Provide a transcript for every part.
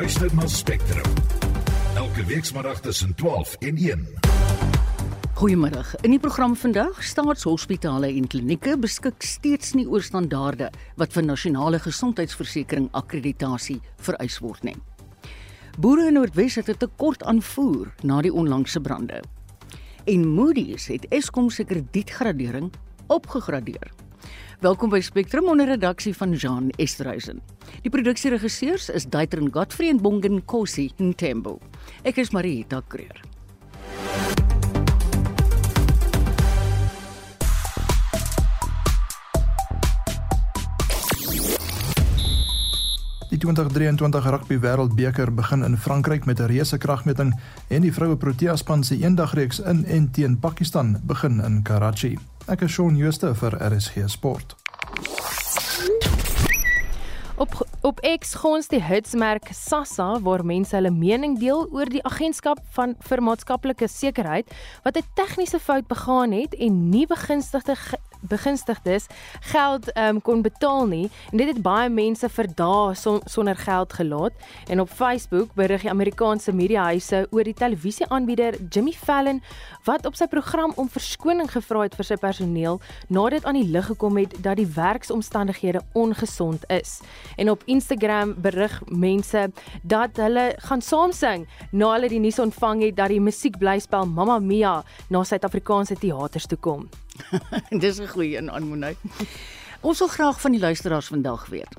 luister na Spectrum. Elke weekmiddag tussen 12 en 1. Goeiemôre. In die program vandag, staatshospitale en klinieke beskik steeds nie oor standaarde wat vir nasionale gesondheidsversekering akkreditasie vereis word nie. Boere in Noordwes het 'n tekort aan voer na die onlangse brande. En Moody's het Eskom se kredietgradering opgegradeer. Welkom by Spectrum onder redaksie van Jean Esterhuizen. Die produksieregisseurs is Daitrin Godfrey en Bongen Kosi Ntembo. Ek is Marie Takreur. Die 2023 Rugby Wêreldbeker begin in Frankryk met 'n reuse kragmeting en die vroue Protea span se eendagreeks in en teen Pakistan begin in Karachi. Ek is Shaun Schuster vir RSG Sport. Op op X gons die hitsmerk Sassa waar mense hulle mening deel oor die agentskap van vir maatskaplike sekerheid wat 'n tegniese fout begaan het en nie begunstigde begunstigdes geld um, kon betaal nie. En dit het baie mense vir dae son, sonder geld gelaat. En op Facebook berig die Amerikaanse mediahuise oor die televisieaanbieder Jimmy Fallon wat op sy program om verskoning gevra het vir sy personeel nadat aan die lig gekom het dat die werksomstandighede ongesond is. En op Instagram berig mense dat hulle gaan saam sing na hulle die nuus ontvang het dat die musiekblyspel Mamma Mia na Suid-Afrikaanse teaters toe kom Dis 'n goeie een aan Monay. Ons wil graag van die luisteraars vandag weet.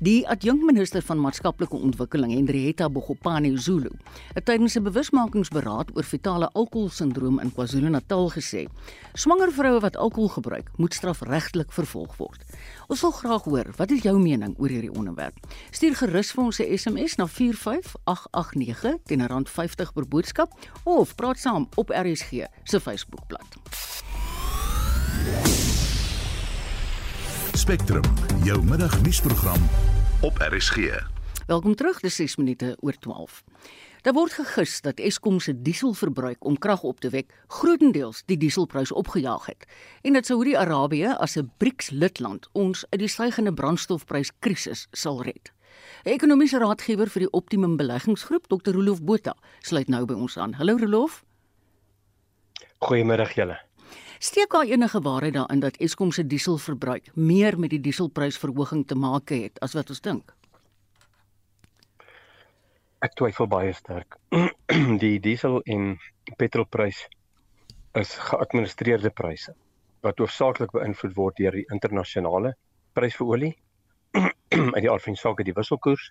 Die adjunkminister van maatskaplike ontwikkeling, Henrietta Bogopane Zulu, het tydens 'n bewusmakingsberaad oor fetale alkoholsindroom in KwaZulu-Natal gesê: "Swanger vroue wat alkohol gebruik, moet strafregtelik vervolg word." Ons wil graag hoor, wat is jou mening oor hierdie onderwerp? Stuur gerus vir ons 'n SMS na 45889 teen R50 per boodskap of praat saam op RSG se Facebookblad. Spectrum, jou middagnuusprogram op RSG. Welkom terug, dis 6 minute oor 12. Daar word gegis dat Eskom se dieselverbruik om krag op te wek grootendeels die dieselprys opgejaag het en dat Saudi-Arabië as 'n BRICS-lidland ons uit die stygende brandstofpryskrisis sal red. 'n Ekonomiese raadgewer vir die Optimum Beleggingsgroep, Dr. Rolof Botha, sluit nou by ons aan. Hallo Rolof. Goeiemôre julle. Steek daar enige waarheid daarin dat Eskom se dieselverbruik meer met die dieselprysverhoging te maak het as wat ons dink? Ek twyfel baie sterk. die diesel en petrolprys is geadministreerde pryse wat hoofsaaklik beïnvloed word deur die internasionale prys vir olie uit die aard van die saak die wisselkoers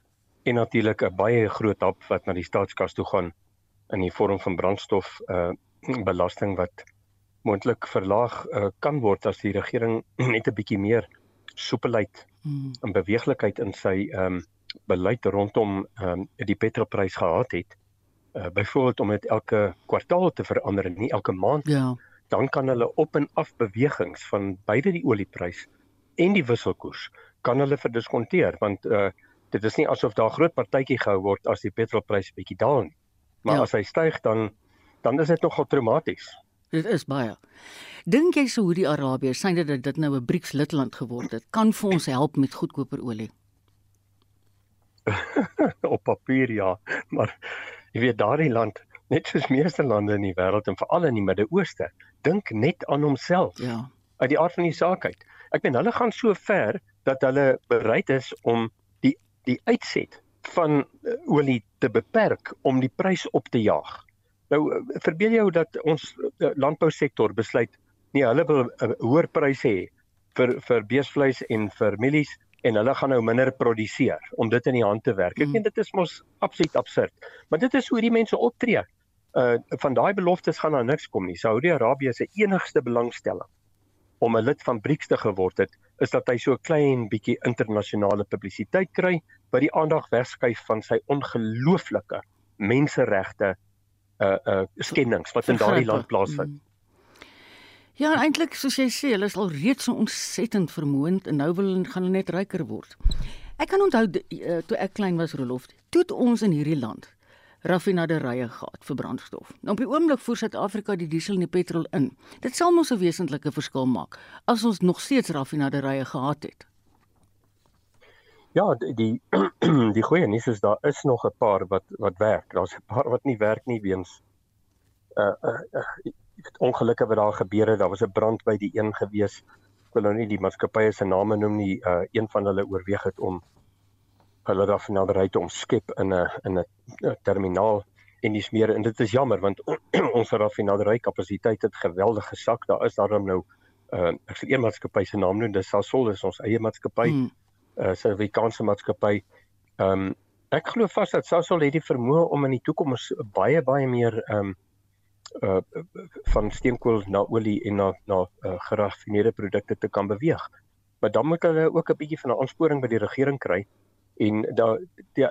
en natuurlik 'n baie groot hap wat na die staatskas toe gaan in die vorm van brandstof uh belasting wat moontlik verlaag uh, kan word as die regering net 'n bietjie meer soepelheid hmm. en beweeglikheid in sy ehm um, beleid rondom ehm um, die petrolprys gehad het. Uh, Byvoorbeeld om dit elke kwartaal te verander en nie elke maand. Ja. Dan kan hulle op en af bewegings van beide die olieprys en die wisselkoers kan hulle verdiskonteer want uh, dit is nie asof daar groot partytjie gehou word as die petrolprys bietjie daal nie. Maar ja. as hy styg dan dan is dit nogal traumaties. Dit is baie. Dink jy Saudi-Arabië sien dat dit nou 'n BRICS lidland geword het, kan vir ons help met goedkoper olie? Op papier ja, maar jy weet daardie land, net soos meeste lande in die wêreld en veral in die Midde-Ooste, dink net aan homself. Ja. Uit die aard van die saak uit. Ek meen hulle gaan so ver dat hulle bereid is om die die uitset van uh, olie te beperk om die prys op te jaag. Nou eh, verbeel jou dat ons eh, landbousektor besluit nee, hulle wil 'n uh, hoër prys hê vir vir beesvleis en vir mielies en hulle gaan nou minder produseer om dit in die hand te werk. Ek meen mm. dit is mos absoluut absurd. Maar dit is hoe die mense optree. Uh van daai beloftes gaan daar niks kom nie. Saudi-Arabië se enigste belangstelling om 'n lid van BRICS te geword het, is dat hy so klein bietjie internasionale publisiteit kry wat die aandag wegskuif van sy ongelooflike menseregte uh uh skendings wat in daardie land plaasvind. Mm. Ja, eintlik soos jy sê, hulle is al reeds so ontsettend vermoënd en nou wil hulle gaan hulle net ryker word. Ek kan onthou uh, toe ek klein was Rolof, toe ons in hierdie land raffinaderye gehad vir brandstof. Nou op die oomblik voer Suid-Afrika die diesel en die petrol in. Dit sal mos 'n wesentlike verskil maak as ons nog steeds raffinaderye gehad het. Ja, die die, die goeie nuus is daar is nog 'n paar wat wat werk. Daar's 'n paar wat nie werk nie weens uh uh, uh ongelukke wat daar gebeur het. Daar was 'n brand by die een gewees. Ek wil nou nie die maatskappye se name noem nie. Uh een van hulle oorweeg het om hulle raffinaderry te omskep in 'n in 'n terminaal en dis meer en dit is jammer want ons raffinaderry kapasiteit het geweldig gesak. Daar is daarom nou uh ek sê een maatskappy se naam noem, dis Sasol is ons eie maatskappy. Hmm. Uh Suid-Afrikaanse maatskappy. Ehm um, ek glo vas dat Sasol het die vermoë om in die toekoms baie baie meer ehm um, uh van steenkool na olie en na na uh, geraffineerde produkte te kan beweeg. Maar dan moet hulle ook 'n bietjie van 'n aansporing by die regering kry en daar die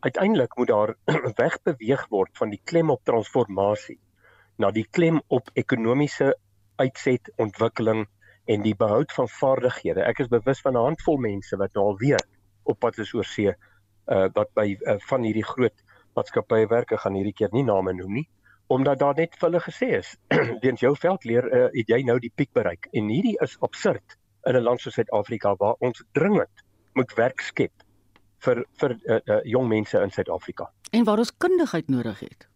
uiteindelik moet daar wegbeweeg word van die klem op transformasie na die klem op ekonomiese uitset, ontwikkeling en die behoud van vaardighede. Ek is bewus van 'n handvol mense wat nou al weer op pad is oor see uh wat by uh, van hierdie groot maatskappye werk, ek gaan hierdie keer nie name noem nie omdat daar net vir hulle gesê is weens jou veldleer uh, het jy nou die piek bereik. En hierdie is absurd in 'n land soos Suid-Afrika waar ons dringend moet werk skep vir vir uh, uh, jong mense in Suid-Afrika. En waar ons kundigheid nodig het.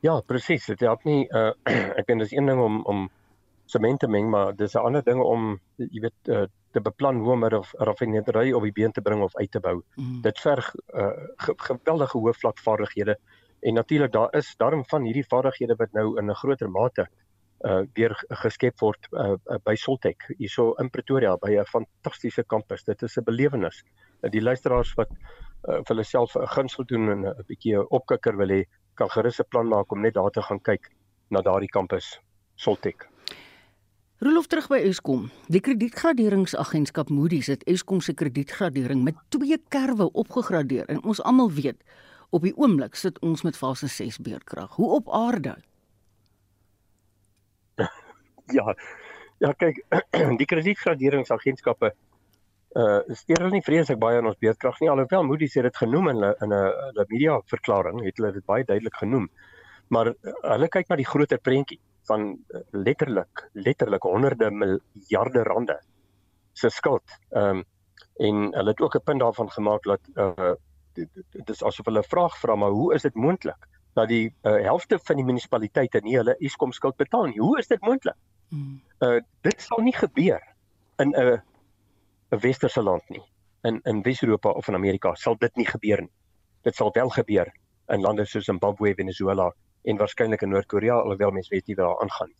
Ja presies dit help nie uh, ek weet dis een ding om om sement te meng maar dis 'n ander ding om jy weet uh, te beplan hoe om 'n raffinerie op die been te bring of uit te bou. Mm. Dit verg uh, ge geweldige hoë vlak vaardighede En natuurlik daar is daarom van hierdie vaardighede wat nou in 'n groter mate uh weer geskep word uh, by Soltech hierso in Pretoria by 'n fantastiese kampus. Dit is 'n belewenis. Uh, die luisteraars wat uh, vir hulle self 'n gunsel doen en 'n bietjie opkikker wil hê, kan gerus 'n plan maak om net daar te gaan kyk na daardie kampus Soltech. Rolof terug by Eskom. Die kredietgraderingsagentskap Moody's het Eskom se kredietgradering met twee kerwe opgegradeer en ons almal weet Op die oomblik sit ons met fase 6 beerdkrag. Hoe op aarde? Ja. Ja, kyk, die kredietgraderingsagentskappe uh steur hulle nie vreeslik baie aan ons beerdkrag nie alhoewel Moody's het dit genoem in 'n in 'n media verklaring, het hulle dit baie duidelik genoem. Maar uh, hulle kyk na die groter prentjie van uh, letterlik letterlik honderde miljarde rande se skuld. Ehm um, en hulle het ook 'n punt daarvan gemaak dat uh dit is asof hulle 'n vraag vra maar hoe is dit moontlik dat die uh, helfte van die munisipaliteite nie hulle Eskom skuld betaal nie hoe is dit moontlik hmm. uh, dit sal nie gebeur in 'n 'n westerse land nie in in Wes-Europa of in Amerika sal dit nie gebeur nie dit sal wel gebeur in lande soos Zimbabwe Venezuela en waarskynlik in Noord-Korea alhoewel mense weet nie wat daar aangaan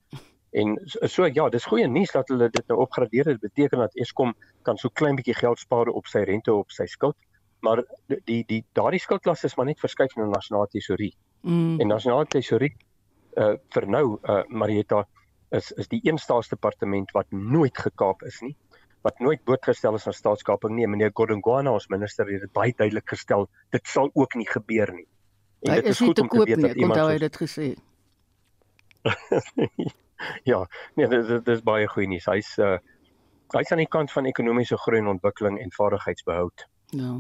En so ja, dis goeie nuus dat hulle dit nou opgradeer. Dit beteken dat Eskom kan so klein bietjie geld spaar op sy rente op sy skuld maar die die daardie skuldklas is maar net verskuif na nasionale tesourie. Mm. En nasionale tesourie uh vir nou uh Marietta is is die een staatsdepartement wat nooit gekaap is nie wat nooit blootgestel is aan staatskaping nie. Meneer Godongwana ons minister het dit baie duidelik gestel. Dit sal ook nie gebeur nie. En hy dit is, is goed om te weet nie. dat iemand het dit gesê. ja, nee, dit, dit is baie goeie nuus. Hy's uh hy's aan die kant van ekonomiese groei en ontwikkeling en vaardigheidsbehoud. Ja.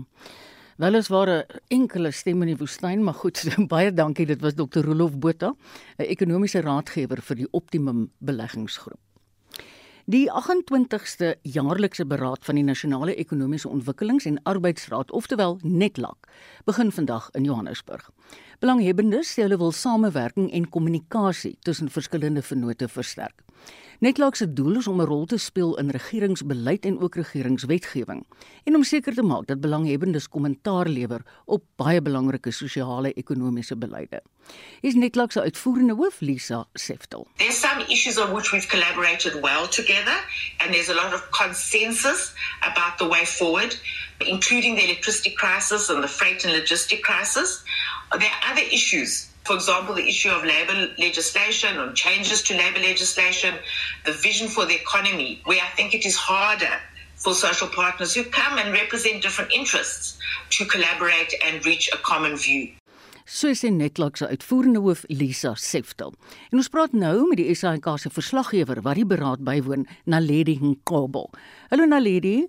Wel is ware enkele stemme in die woestyn, maar goed, baie dankie. Dit was Dr. Rolof Botha, 'n ekonomiese raadgewer vir die Optimum Beleggingsgroep. Die 28ste jaarlikse beraad van die Nasionale Ekonomiese Ontwikkelings- en Arbeidsraad, oftewel NETLAK, begin vandag in Johannesburg. Belanghebbendes sê hulle wil samewerking en kommunikasie tussen verskillende vennote versterk. Netlaak se doel is om 'n rol te speel in regeringsbeleid en ook regeringswetgewing en om seker te maak dat belanghebbendes kommentaar lewer op baie belangrike sosiale ekonomiese beleide. Is Netlaak se uitvoerende hoof Lisa Seftel. There's some issues on which we've collaborated well together and there's a lot of consensus about the way forward including the electricity crisis and the freight and logistic crisis. There are other issues For example, the issue of labour legislation or changes to labour legislation, the vision for the economy, where I think it is harder for social partners who come and represent different interests to collaborate and reach a common view. So sê Netlax se uitvoerende hoof Lisa Seftel. En ons praat nou met die SAK se verslaggewer wat die beraad bywoon, Naledi Nkobel. Hallo Naledi.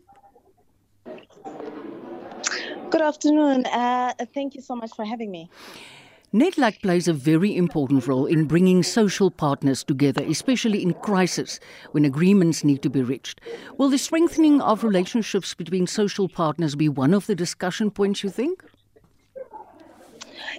Good afternoon. Uh thank you so much for having me. Netlac plays a very important role in bringing social partners together, especially in crisis when agreements need to be reached. Will the strengthening of relationships between social partners be one of the discussion points, you think?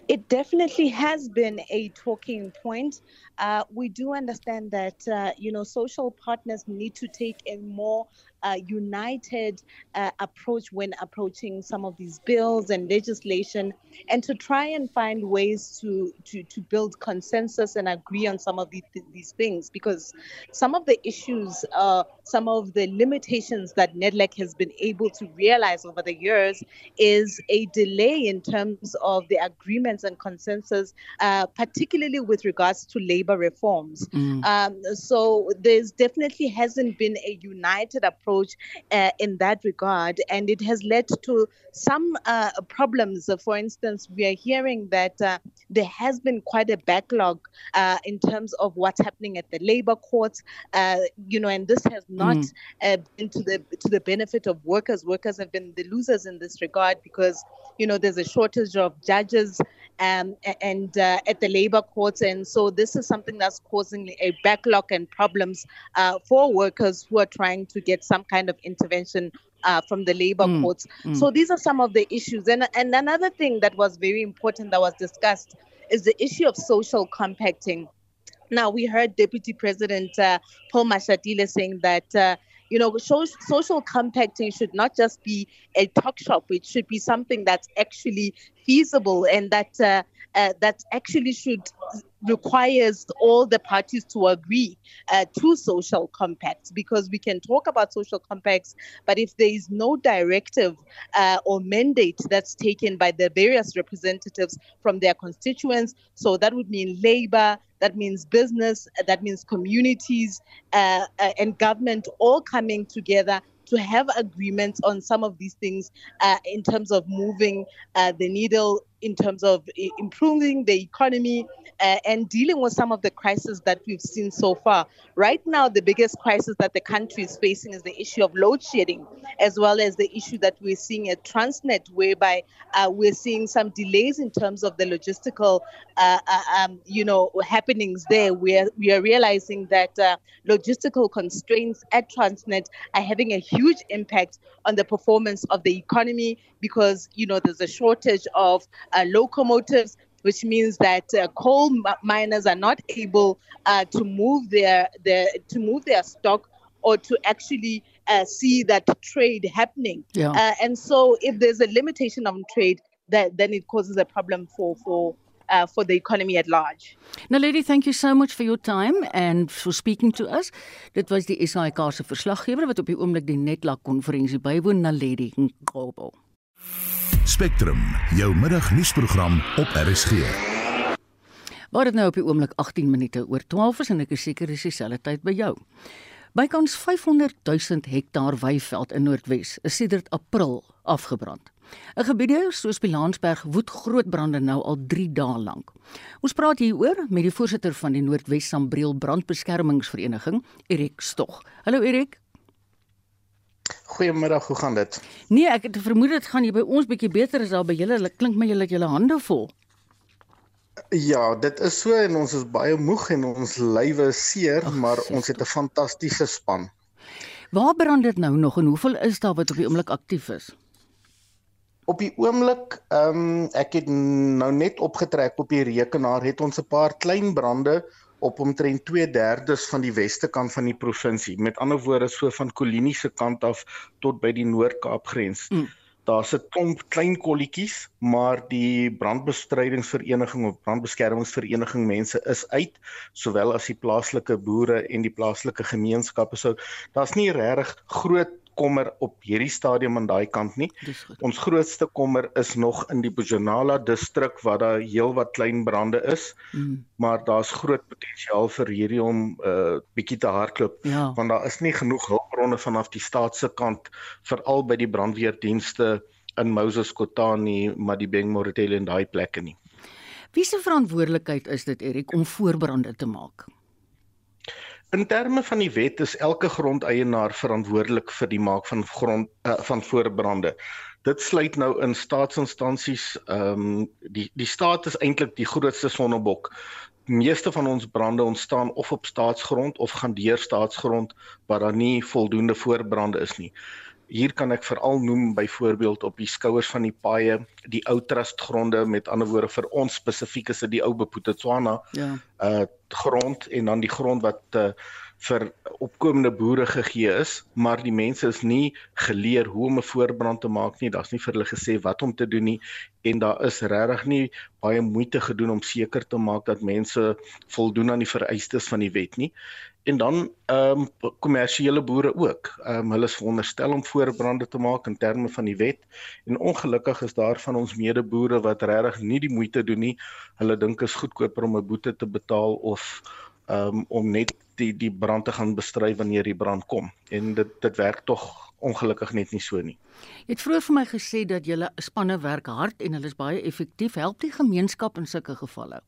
It definitely has been a talking point. Uh, we do understand that uh, you know social partners need to take a more uh, united uh, approach when approaching some of these bills and legislation, and to try and find ways to to, to build consensus and agree on some of these, these things. Because some of the issues, uh, some of the limitations that NEDLEC has been able to realize over the years is a delay in terms of the agreements and consensus, uh, particularly with regards to labor reforms. Mm. Um, so there's definitely hasn't been a united approach approach uh, in that regard, and it has led to some uh, problems. For instance, we are hearing that uh, there has been quite a backlog uh, in terms of what's happening at the labor courts. Uh, you know, and this has not mm. Uh, been to the to the benefit of workers. Workers have been the losers in this regard because you know there's a shortage of judges um, and uh, at the labor courts. And so this is something that's causing a backlog and problems uh, for workers who are trying to get some kind of intervention uh, from the labor mm, courts. Mm. So these are some of the issues. And, and another thing that was very important that was discussed is the issue of social compacting. Now, we heard Deputy President uh, Paul Mashatile saying that uh, you know, social compacting should not just be a talk shop. It should be something that's actually feasible and that uh, uh, that actually should requires all the parties to agree uh, to social compacts because we can talk about social compacts, but if there is no directive uh, or mandate that's taken by the various representatives from their constituents, so that would mean labor, that means business, that means communities uh, uh and government all coming together to have agreements on some of these things uh, in terms of moving uh, the needle in terms of improving the economy uh, and dealing with some of the crises that we've seen so far. Right now, the biggest crisis that the country is facing is the issue of load shedding, as well as the issue that we're seeing at Transnet, whereby uh, we're seeing some delays in terms of the logistical, uh, uh um, you know, happenings there. We are we are realizing that uh, logistical constraints at Transnet are having a huge impact on the performance of the economy because you know there's a shortage of locomotives which means that uh, coal miners are not able uh, to move their, their to move their stock or to actually uh, see that trade happening. Yeah. Uh, and so, if there's a limitation on trade, that then it causes a problem for for uh, for the economy at large. Now, lady, thank you so much for your time and for speaking to us. Dit was die SAIK se verslaggewer wat op die oomblik die Netlak konferensie bywoon, Naledi Ngobo. Spectrum, jou middagnuusprogram op RSG. Waar dit nou op die oomblik 18 minute oor 12 is en ek is seker dis dieselfde tyd by jou. Bykans 500 000 hektaar weiveld in Noordwes is sedert April afgebrand. 'n Gebiede soos Pilansberg woed groot brande nou al 3 dae lank. Ons praat hieroor met die voorsitter van die Noordwes Sambreel Brandbeskermingsvereniging, Erik Stog. Hallo Erik. Goeiemiddag, hoe gaan dit? Nee, ek het vermoed dit gaan hier by ons bietjie beter as daar by julle. Dit klink my julle het julle hande vol. Ja, dit is so en ons is baie moeg en ons lywe seer, Ach, maar ons het 'n fantastiese span. Waar brand dit nou nog en hoeveel is daar wat op die oomblik aktief is? Op die oomblik, ehm um, ek het nou net opgetrek op die rekenaar, het ons 'n paar klein brande op omtrent 2/3 van die weste kant van die provinsie. Met ander woorde so van Kolini se kant af tot by die Noord-Kaap grens. Mm. Daar's 'n klomp klein kolletjies, maar die brandbestrydingsvereniging of brandbeskermingsvereniging mense is uit, sowel as die plaaslike boere en die plaaslike gemeenskappe. So daar's nie regtig groot kommer op hierdie stadium aan daai kant nie. Ons grootste kommer is nog in die Bojanala distrik waar daar heelwat klein brande is. Mm. Maar daar's groot potensiaal vir hierdie om 'n uh, bietjie te hardloop ja. want daar is nie genoeg hulpbronne vanaf die staat se kant veral by die brandweerdienste in Moses Kotani, Madibeng, Moretele en daai plekke nie. Wie se verantwoordelikheid is dit Erik om voorbrande te maak? In terme van die wet is elke grondeienaar verantwoordelik vir die maak van grond uh, van voorbrande. Dit sluit nou in staatsinstansies, ehm um, die die staat is eintlik die grootste sonnebok. Meeste van ons brande ontstaan of op staatsgrond of gaan deur staatsgrond waar daar nie voldoende voorbrande is nie. Hier kan ek veral noem byvoorbeeld op die skouers van die paaie, die ou trustgronde met ander woorde vir ons spesifiek is dit die ou Bophuthatswana. Ja. Uh grond en dan die grond wat uh, vir opkomende boere gegee is, maar die mense is nie geleer hoe om 'n voorbrand te maak nie. Daar's nie vir hulle gesê wat om te doen nie en daar is regtig nie baie moeite gedoen om seker te maak dat mense voldoen aan die vereistes van die wet nie. En dan ehm um, kommersiële boere ook. Ehm um, hulle is veronderstel om voorbrande te maak in terme van die wet. En ongelukkig is daar van ons medeboere wat regtig nie die moeite doen nie. Hulle dink is goedkoper om 'n boete te betaal of um, om net die die brand te gaan bestry wanneer die brand kom en dit dit werk tog ongelukkig net nie so nie. Jy het vroeër vir my gesê dat julle spanne werk hard en hulle is baie effektief. Help die gemeenskap in sulke gevalle?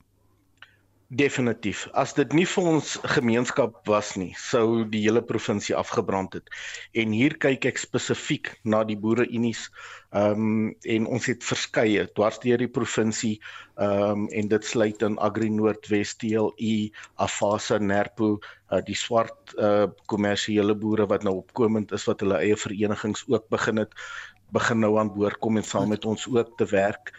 Definitief. As dit nie vir ons gemeenskap was nie, sou die hele provinsie afgebrand het. En hier kyk ek spesifiek na die boereunies. Ehm um, en ons het verskeie dwars deur die provinsie ehm um, en dit sluit in Agri Noordwes, TLU, Afasa, Nerpo, uh, die swart uh kommersiële boere wat nou opkomend is wat hulle eie verenigings ook begin het begin nou aan boord kom en saam met ons ook te werk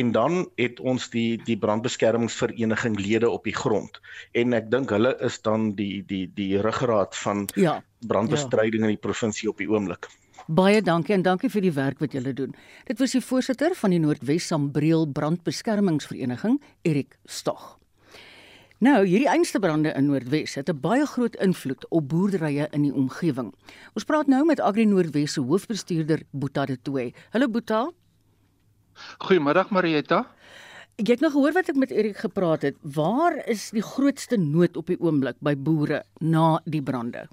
en dan het ons die die brandbeskermingsvereniging lede op die grond en ek dink hulle is dan die die die ruggraat van ja, brandbestryding ja. in die provinsie op die oomblik. Baie dankie en dankie vir die werk wat julle doen. Dit was die voorsitter van die Noordwes Sambreel Brandbeskermingsvereniging, Erik Stog. Nou, hierdie einste brande in Noordwes het 'n baie groot invloed op boerderye in die omgewing. Ons praat nou met Agri Noordwes se hoofbestuurder Boeta de Tooy. Hallo Boeta. Goeiemiddag Marietta. Ek het nog gehoor wat ek met Erik gepraat het. Waar is die grootste nood op die oomblik by boere na die brande?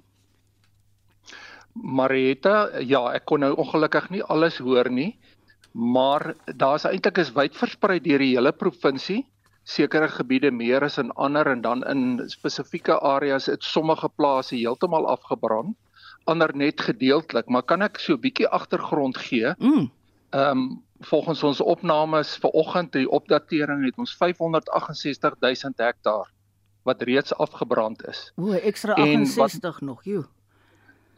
Marietta, ja, ek kon nou ongelukkig nie alles hoor nie, maar daar's eintlik is wyd versprei deur die hele provinsie. Sekere gebiede meer as in ander en dan in spesifieke areas het sommige plase heeltemal afgebrand, ander net gedeeltelik, maar kan ek so 'n bietjie agtergrond gee? Mm. Ehm um, volgens ons opnames vir oggend die opdatering het ons 568000 hektaar wat reeds afgebrand is. O, ekstra 68 wat, nog, joe.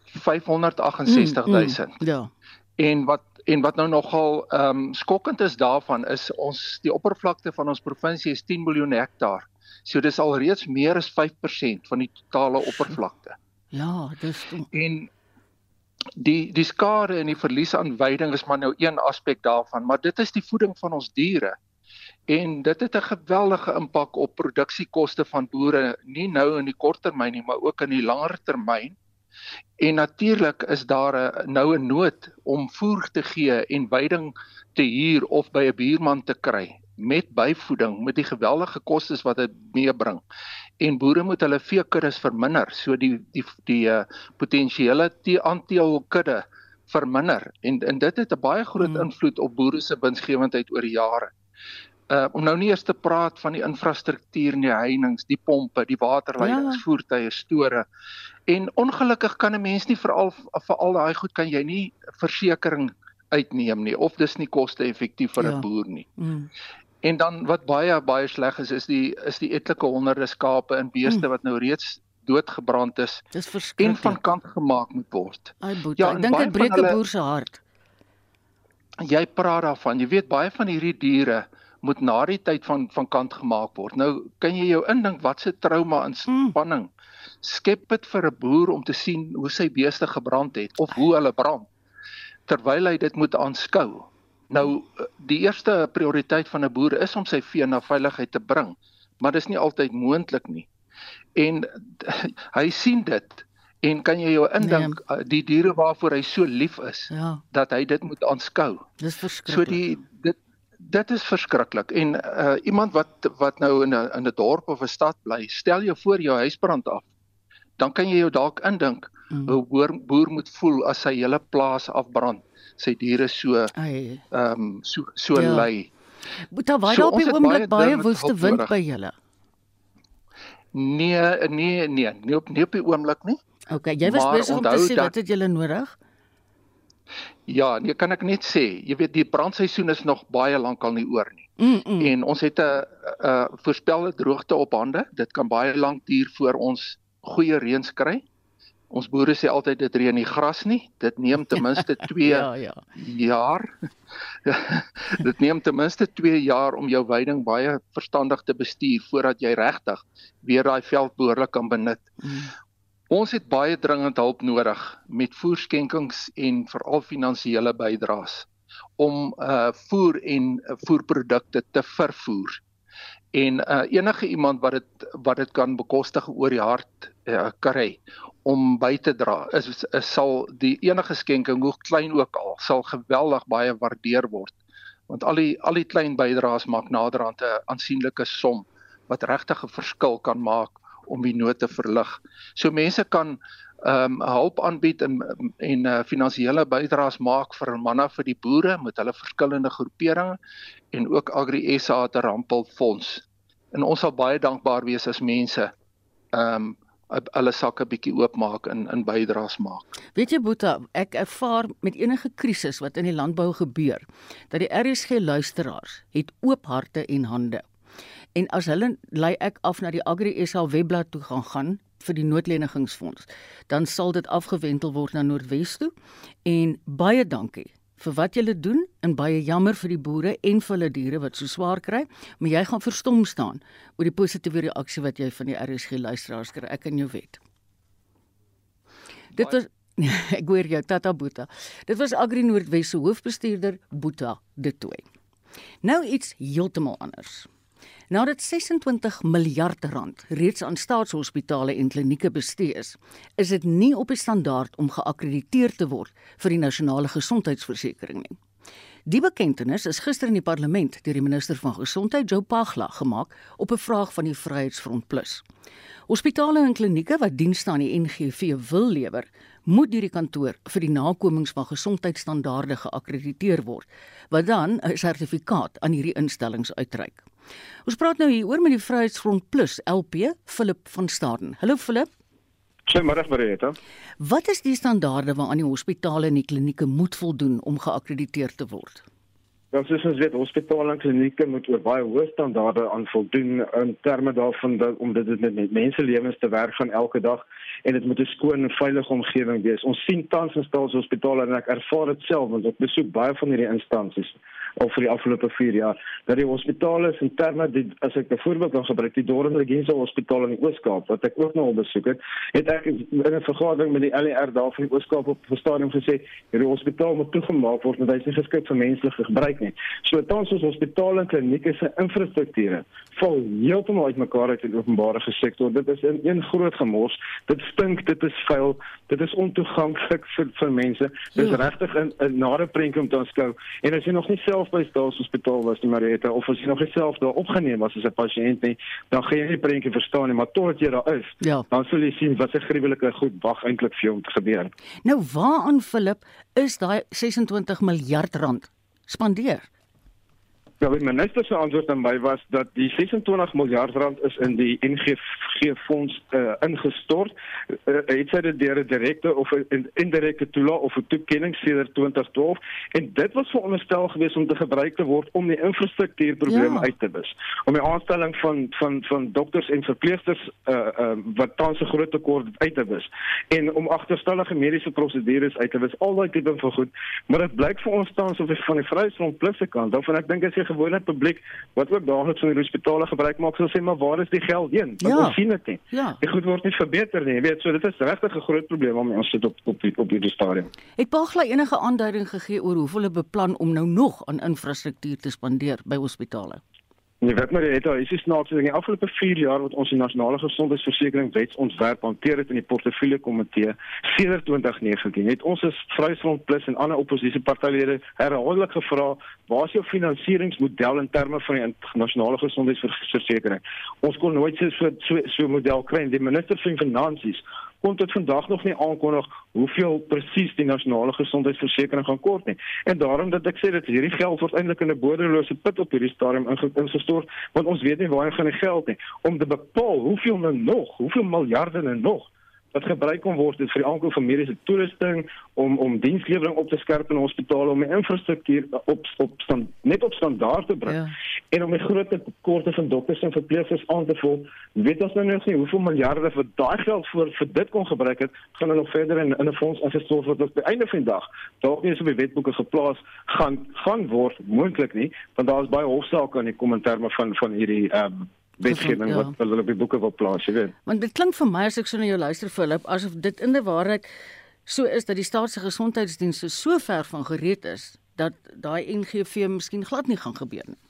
568000. Mm, mm, ja. En wat en wat nou nogal ehm um, skokkend is daarvan is ons die oppervlakte van ons provinsie is 10 miljoen hektaar. So dis al reeds meer as 5% van die totale oppervlakte. Ja, dis en die die skade en die verlies aan veiding is maar nou een aspek daarvan, maar dit is die voeding van ons diere. En dit het 'n geweldige impak op produksiekoste van boere, nie nou in die kort termyn nie, maar ook in die langer termyn. En natuurlik is daar 'n nou 'n nood om voer te gee en veiding te huur of by 'n buurman te kry met byvoeding met die geweldige kostes wat dit meebring en boere moet hulle veekuddes verminder so die die die uh, potensiële aanteel kudde verminder en en dit het 'n baie groot hmm. invloed op boere se winsgewendheid oor die jare. Uh om nou nie eers te praat van die infrastruktuur in die heininge, die pompe, die waterleidings, ja. voertuie, store. En ongelukkig kan 'n mens nie veral vir al daai goed kan jy nie versekerings uitneem nie of dis nie koste-effektief vir 'n ja. boer nie. Mm. En dan wat baie baie sleg is is die is die etlike honderde skape en beeste mm. wat nou reeds doodgebrand is. Dis verskriklik. En van kant gemaak moet word. Ai boet, ja, ek dink dit breek 'n boer se hart. Jy praat daarvan. Jy weet baie van hierdie diere moet na die tyd van van kant gemaak word. Nou kan jy jou indink wat se trauma en mm. spanning mm. skep dit vir 'n boer om te sien hoe sy beeste gebrand het of hoe hulle brand terwyl hy dit moet aanskou. Nou die eerste prioriteit van 'n boer is om sy vee na veiligheid te bring, maar dis nie altyd moontlik nie. En hy sien dit en kan jy jou indink nee. die diere waarvoor hy so lief is ja. dat hy dit moet aanskou. Dis verskriklik. So die dit dit is verskriklik en uh, iemand wat wat nou in 'n in 'n dorp of 'n stad bly, stel jou voor jou huis brand af. Dan kan jy jou dalk indink mm. hoe boer, boer moet voel as sy hele plaas afbrand sy diere so ehm um, so so ja. Moet daar baie so, op die oomblik baie woeste wind by julle? Nee, nee, nee, nie op nie op die oomblik nie. OK, jy was besig om te sê wat het julle nodig? Ja, nee, kan ek net sê, jy weet die brandseisoen is nog baie lank al nie oor nie. Mm -mm. En ons het 'n 'n voorspelde droogte op hande. Dit kan baie lank duur voor ons goeie reëns kry. Ons boere sê altyd dit reën nie gras nie. Dit neem ten minste 2 ja, ja. jaar. dit neem ten minste 2 jaar om jou veiding baie verstandig te bestuur voordat jy regtig weer daai veld behoorlik kan benut. Mm. Ons het baie dringend hulp nodig met voerskenkings en veral finansiële bydraes om uh voer en uh, voerprodukte te vervoer. En uh enige iemand wat dit wat dit kan bekostig oor die hart uh, kry om by te dra is, is sal die enige skenking hoe klein ook al sal geweldig baie waardeer word want al die al die klein bydraes maak naderhand 'n aansienlike som wat regtig 'n verskil kan maak om die nood te verlig. So mense kan ehm um, hulp aanbied en en uh, finansiële bydraes maak vir manne vir die boere met hulle verskillende groeperinge en ook Agri SA te Rampel Fonds. En ons sal baie dankbaar wees as mense ehm um, hulle sakke bietjie oopmaak en in bydraes maak. Weet jy Boeta, ek ervaar met enige krisis wat in die landbou gebeur, dat die RSG luisteraars het oop harte en hande. En as hulle lei ek af na die Agri SA webblad toe gaan gaan vir die noodlenigingsfonds, dan sal dit afgewentel word na Noordwes toe. En baie dankie vir wat julle doen en baie jammer vir die boere en vir hulle diere wat so swaar kry, maar jy gaan verstom staan oor die positiewe reaksie wat jy van die RSG luisteraars kry. Ek in jou wet. Dit was ek hoor jou Tata Boeta. Dit was Agri Noordwes se hoofbestuurder Boeta De Tooy. Nou iets heeltemal anders. Nadat 26 miljard rand reeds aan staatshospitale en klinieke bestee is, is dit nie op 'n standaard om geakkrediteer te word vir die nasionale gesondheidsversekering nie. Die bekendtenis is gister in die parlement deur die minister van gesondheid, Joe Pagla, gemaak op 'n vraag van die Vryheidsfront Plus. Hospitale en klinieke wat dienste aan die NGV wil lewer, moet deur die kantoor vir die nakomings van gesondheidsstandaarde geakkrediteer word, wat dan 'n sertifikaat aan hierdie instellings uitreik. Ons praat nou hier oor met die Vryheidsfront Plus LP, Philip van Staden. Hallo Philip. Goeiemôre Marita. Wat is die standaarde waaraan die hospitale en die klinieke moet voldoen om geakkrediteer te word? Dan ja, sê ons weet hospitale en klinieke moet oor baie hoë standaarde aan voldoen in terme daarvan dat om dit met menselewens te werk van elke dag en dit moet 'n skoon en veilige omgewing wees. Ons sien tans in staatshospitale en ek ervaar dit self want ek besoek baie van hierdie instansies of vir die afgelope 4 jaar dat die hospitale in terme die as ek 'n voorbeeld kan gebruik die Dorpen Regency Hospitaal in die Oos-Kaap wat ek ook nou al besoek het het ek in 'n vergadering met die LER daar van die Oos-Kaap op stadium gesê hierdie hospitaal moet toegemaak word want hy is nie geskik vir menslike gebruik nie. So tans ons hospitale en klinieke se infrastrukture val heeltemal uitmekaar uit in die openbare sektor. Dit is in een groot gemors. Dit stink dit is vuil dit is ontoeganklik vir vir mense. Dis ja. regtig 'n 'n nare prentjie om te aanskou. En as jy nog nie self self by staatshospitaal was die Marita of as jy nog self daar opgeneem was as 'n pasiënt nie, dan gaan jy nie prentjie verstaan nie, maar totdat jy daar is, ja. dan sal jy sien wat 'n gruwelike goed wag eintlik vir jou om te gebeur. Nou waaraan Philip is daai 26 miljard rand spandeer? Ja, die minister se antwoord aan my was dat die 26 miljard rand is in die NGV fonds uh, ingestort. Uh, het sy dit deur 'n direkte of 'n indirekte toelaat of 'n toekenning sedert 2012 en dit was veronderstel gewees om te gebruik te word om die infrastruktuurprobleme ja. uit te wis. Om die aanstelling van van van dokters en verpleegsters uh, uh, wat tans 'n groot tekort uit te wis en om agterstallige mediese prosedures uit te wis. Al daai tipe van goed, maar dit blyk vir ons tans of van die Vryheidsfront Plus se kant, dan ek dink as jy gewone publiek wat ook daagliks van die hospitale gebruik maak sal sê maar waar is die geld heen? Want ja. ons sien dit nie. Ja. Die goed word nie verbeter nie. Jy weet, so dit is regtig 'n groot probleem om ons sit op op die, op die stadium. Het Pagla enige aanduiding gegee oor hoeveel hulle beplan om nou nog aan infrastruktuur te spandeer by hospitale? Nee, wat maar dit is is snaaks in die afgelope 4 jaar wat ons die nasionale gesondheidsversekering wetsontwerp hanteer het in die portefeulje komitee sedert 2019. Het ons as Vryheidsfront Plus en ander oppositiepartylede herhaaldelik gevra, waar is jou finansieringsmodel in terme van die nasionale gesondheidsversekering? Ons kon nooit so so so 'n model kry. Die minister van finansies kon tot vandag nog nie aankondig hoeveel presies die nasionale gesondheidsversekering gaan kort nie. En daarom dat ek sê dat hierdie geld eintlik in 'n bodelose put op hierdie stadium ingestort, want ons weet nie waar hy gaan die geld nie om te bepaal hoeveel nou nog, hoeveel miljarde nou nog wat gebruik kan word vir die aankoop van mediese toerusting om om dienslewering op te skerp in hospitale om die infrastruktuur op op stand net op standaard te bring. Ja. En om die groot tekorte van dokters en verpleegsters aan te vul, weet ons nou nog nie hoeveel miljarde vir daai geld voor vir dit kon gebruik het, gaan hulle nog verder in in 'n fonds afgestel word wat op die einde van die dag dalk nie eens op die wetboeke geplaas gaan gaan word moontlik nie, want daar is baie hofsaake in die kommentaar van van hierdie ehm um, wetgewing ja. wat hulle op die boeke wil plaas, jy weet. Want dit klink vir my as ek so na jou luister Philip, asof dit in die waarheid so is dat die staatsige gesondheidsdienste so ver van gereed is dat daai NGV miskien glad nie gaan gebeur nie.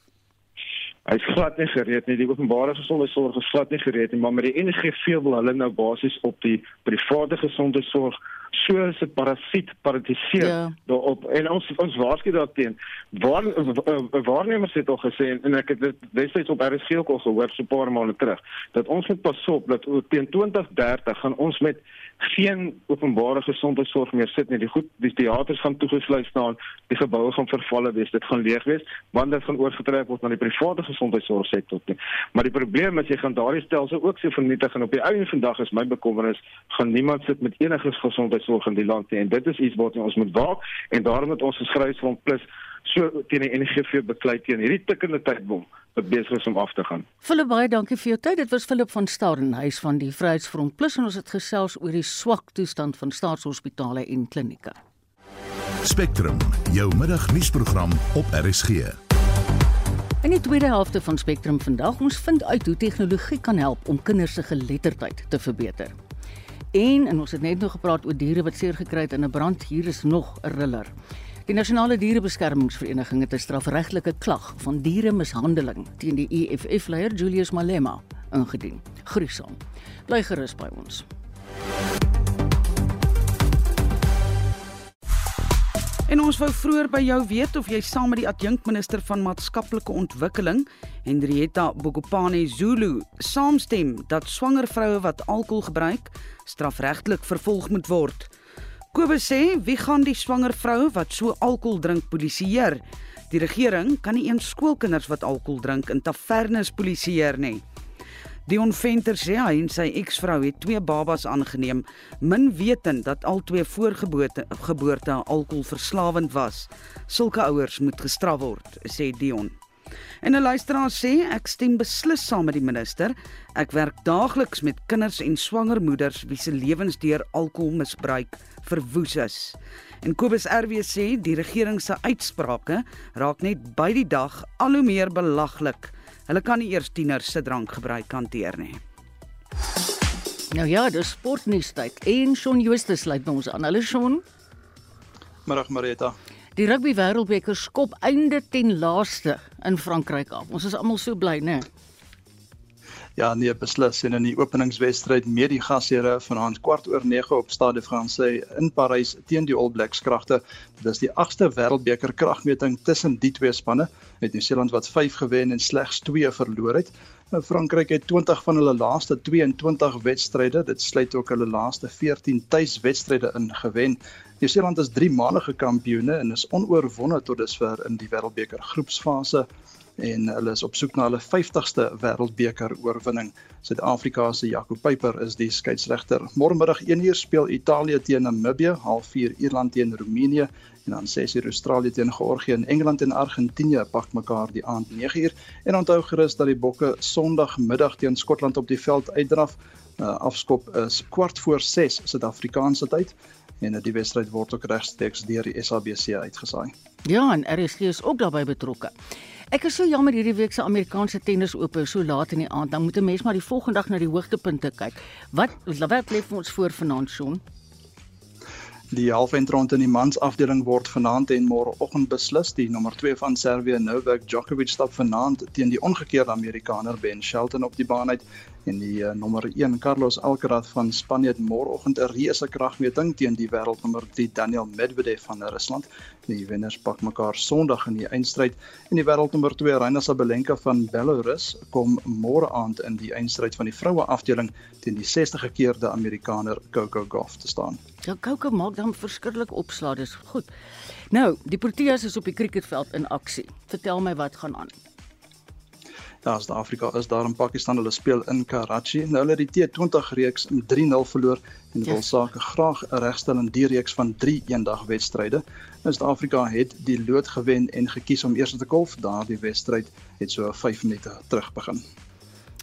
Hy's glad nie gereed nie. Die openbare gesondheidsorg is glad nie gereed nie, maar met die NGV wil hulle nou basies op die private gesondheidsorg so 'n parasiet paratiseer ja. daarop. En ons ons waarsku daarteen. Waar waarnemers het al gesê en ek het dit destyds op RSG ook al gehoor so 'n paar maande terug dat ons moet pas op dat teen 2030 gaan ons met geen openbare gesondheidsorg meer sit nie. Die goed die teaters gaan toegesluit staan die geboue gaan vervalle wees dit gaan leeg wees want dit gaan oorgetrek word na die private gesondheidsorgsektor toe. Maar die probleem is jy gaan daardie stelsel ook so vernietig en op die einde van die dag is my bekommernis gaan niemand sit met enige gesondheid sorg in die land nie en dit is iets wat ons moet waak en daarom het ons geskryf van plus so teen die NGV beklei teen hierdie tikkende tydbom wat besig is om af te gaan. Philip baie dankie vir jou tyd. Dit was Philip van Stadenhuis van die Vryheidsfront Plus en ons het gesels oor die swak toestand van staatshospitale en klinieke. Spectrum, jou middagnuusprogram op RSG. In die tweede helfte van Spectrum vandag ons vind uit hoe tegnologie kan help om kinders se geletterdheid te verbeter. En en ons het net nog gepraat oor diere wat seer gekry het in 'n brand. Hier is nog 'n riller. Die Nasionale Dierebeskermingsvereniging het 'n strafregtelike klag van dieremishandeling teen die EFF-leier Julius Malema ingedien. Gruisam. Bly gerus by ons. En ons wou vroeër by jou weet of jy saam met die adjunkminister van maatskaplike ontwikkeling, Hendrietta Bogopane Zulu, saamstem dat swanger vroue wat alkohol gebruik, strafregtelik vervolg moet word. Kobus sê, wie gaan die swanger vrou wat so alkohol drink polisieer? Die regering kan nie eens skoolkinders wat alkohol drink in tavernes polisieer nie. Dion Venter sê hy en sy eksvrou het twee babas aangeneem, min wetend dat al twee voorgeboorte geboorte alkoholverslawend was. Sulke ouers moet gestraf word, sê Dion. En 'n luisteraar sê ek stem beslis saam met die minister. Ek werk daagliks met kinders en swanger moeders wie se lewens deur alkoholmisbruik verwoes is. En Kobus RW sê die regering se uitsprake raak net by die dag al hoe meer belaglik. Hulle kan nie eers tieners se drankgebruik hanteer nie. Nou ja, dis sportnuus tyd. En Shaun Justus lei by ons aan. Hallo Shaun. Middag Marita. Die rugby wêreldbeker skop einde ten laaste in Frankryk af. Ons is almal so bly, né? Ja, nee, beslis en in die openingswedstryd met die gasheere vanaand kwart oor 9 op Stade Francais in Parys teen die All Blacks kragte. Dit is die 8ste wêreldbeker kragmeting tussen die twee spanne. Met Nieu-Seeland wat 5 gewen en slegs 2 verloor het. Nou Frankryk het 20 van hulle laaste 22 wedstryde, dit sluit ook hulle laaste 14 tuiswedstryde in gewen. Nieu-Seeland is 3 malige kampioene en is onoorwonde tot dusver in die wêreldbeker groepsfase en hulle is op soek na hulle 50ste wêreldbeker oorwinning. Suid-Afrika se Jaco Peyper is die skeieregter. Môremiddag 1uur speel Italië teen Namibië, 0.30 Ierland teen Roemenië en dan 6uur Australië teen Georgië en Engeland en Argentinië pak mekaar die aand 9uur. En onthou gerus dat die Bokke Sondagmiddag teen Skotland op die veld uitdraf. Uh, afskop is kwart voor 6 Suid-Afrikaanse tyd en die wedstryd word ook regstreeks deur die SABC uitgesaai. Ja, en RSG is ook daarbey betrokke. Ek is so jammer hierdie week se Amerikaanse tennis oop so laat in die aand. Dan moet 'n mens maar die volgende dag na die hoogtepunte kyk. Wat wat lê vir ons voor vanaand, Shaun? Die halfeindronde in die mans afdeling word vanaand en môreoggend beslis. Die nommer 2 van Servië, Novak Djokovic, stap vanaand teen die omgekeerde Amerikaner Ben Shelton op die baan uit en die uh, nommer 1 Carlos Alcaraz van Spanje het môreoggend 'n reuse kragmeting teen die wêreldnommer 3 Daniel Medvedev van Rusland. Die wenners pak mekaar Sondag in die eindstryd en die wêreldnommer 2 Aryna Sabalenka van Belarus kom môre aand in die eindstryd van die vroue afdeling teen die 60 gekeerde Amerikaner Coco Gauff te staan. Ja, Coco maak dan verskriklik opslaa, dis goed. Nou, die Proteas is op die cricketveld in aksie. Vertel my wat gaan aan. Daar Suid-Afrika is daar in Pakistan. Hulle speel in Karachi. Nou hulle het die T20 reeks met 3-0 verloor en wil yes. sake graag regstel in die reeks van 3 eendag wedstryde. Nou Suid-Afrika het die lood gewen en gekies om eers te kolf. Daardie wedstryd het so 5 minute terug begin.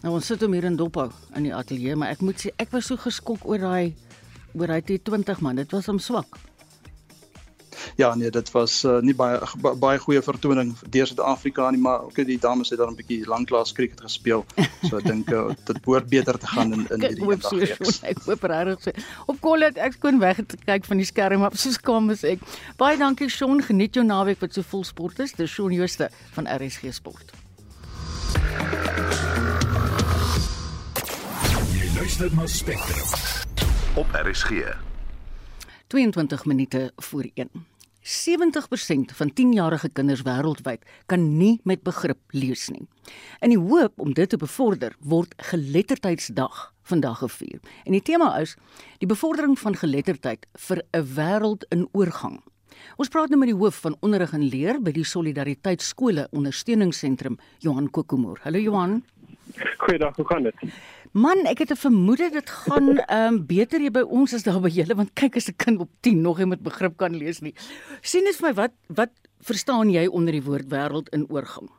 Nou ons sit hom hier in dophou in die ateljee, maar ek moet sê ek was so geskok oor daai oor hy T20 man, dit was hom swak. Ja nee, dit was uh, nie baie baie goeie vertoning deur Suid-Afrika nie, maar ook die dames het dan 'n bietjie lanklaas cricket gespeel. So ek dink uh, dit behoort beter te gaan in in hierdie dag. So, ek hoop regtig so. Op kol het ek kon weg te kyk van die skerm op so skaam is ek. Baie dankie Shaun, geniet jou naweek wat so vol sport is. Dis Shaun Jooste van RSG Sport. Jy luister na Spectrum op RSG. 22 minute voor 1. 70% van 10-jarige kinders wêreldwyd kan nie met begrip lees nie. In die hoop om dit te bevorder, word Geletterdheidsdag vandag gevier. En die tema is die bevordering van geletterdheid vir 'n wêreld in oorgang. Ons praat nou met die hoof van onderrig en leer by die Solidariteit Skole Ondersteuningsentrum, Johan Kokomoor. Hallo Johan. Goeiedag, hoe gaan dit? Man, ek het 'n vermoede dit gaan ehm um, beter hier by ons as daar by julle want kyk as 'n kind op 10 nog nie met begrip kan lees nie. Sien net vir my wat wat verstaan jy onder die woord wêreld in oorgang?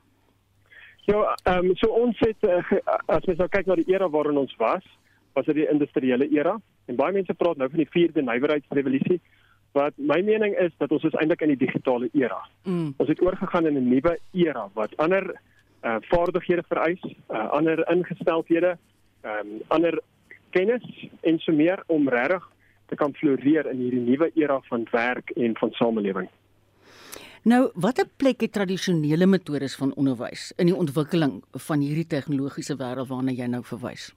Ja, ehm um, so ons het uh, as mens nou kyk na die era waarin ons was, was dit die industriële era en baie mense praat nou van die vierde nywerheidsrevolusie. Wat my mening is dat ons is eintlik in die digitale era. Mm. Ons het oorgegaan in 'n nuwe era wat ander uh, vaardighede vereis, uh, ander ingesteldhede ehm um, ander kennis en so meer om regtig te kan floreer in hierdie nuwe era van werk en van samelewing. Nou, watter plek het tradisionele metodes van onderwys in die ontwikkeling van hierdie tegnologiese wêreld waarna jy nou verwys?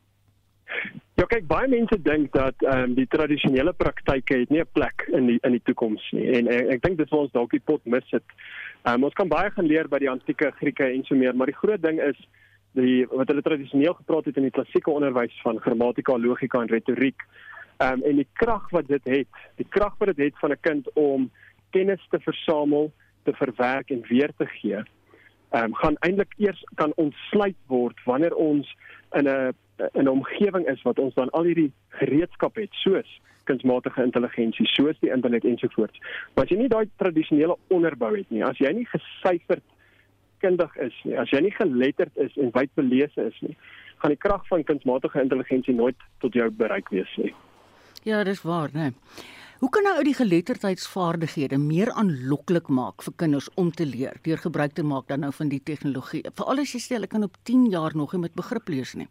Ja, kyk, baie mense dink dat ehm um, die tradisionele praktyke het nie 'n plek in die in die toekoms nie. En ek, ek dink dis waar ons dalk die pot mis het. Ehm um, ons kan baie gaan leer by die antieke Grieke en so meer, maar die groot ding is die wat hulle tradisioneel gepraat het in die klassieke onderwys van grammatika, logika en retoriek. Ehm um, en die krag wat dit het, die krag wat dit het van 'n kind om kennis te versamel, te verwerk en weer te gee. Ehm um, gaan eintlik eers kan ontsluit word wanneer ons in 'n in 'n omgewing is wat ons dan al hierdie gereedskap het soos kunsmatige intelligensie, soos die internet ensovoorts. Maar as jy nie daai tradisionele onderbou het nie, as jy nie gesyferd kundig is nie, as jy nie geletterd is en wyd belese is nie, gaan die krag van kunsmatige intelligensie nooit tot jou bereik wees nie. Ja, dis waar, né? Hoe kan nou die geletterdheidsvaardighede meer aanloklik maak vir kinders om te leer deur gebruik te maak dan nou van die tegnologie? Veral as jy sê hulle kan op 10 jaar nog nie met begrip lees nie.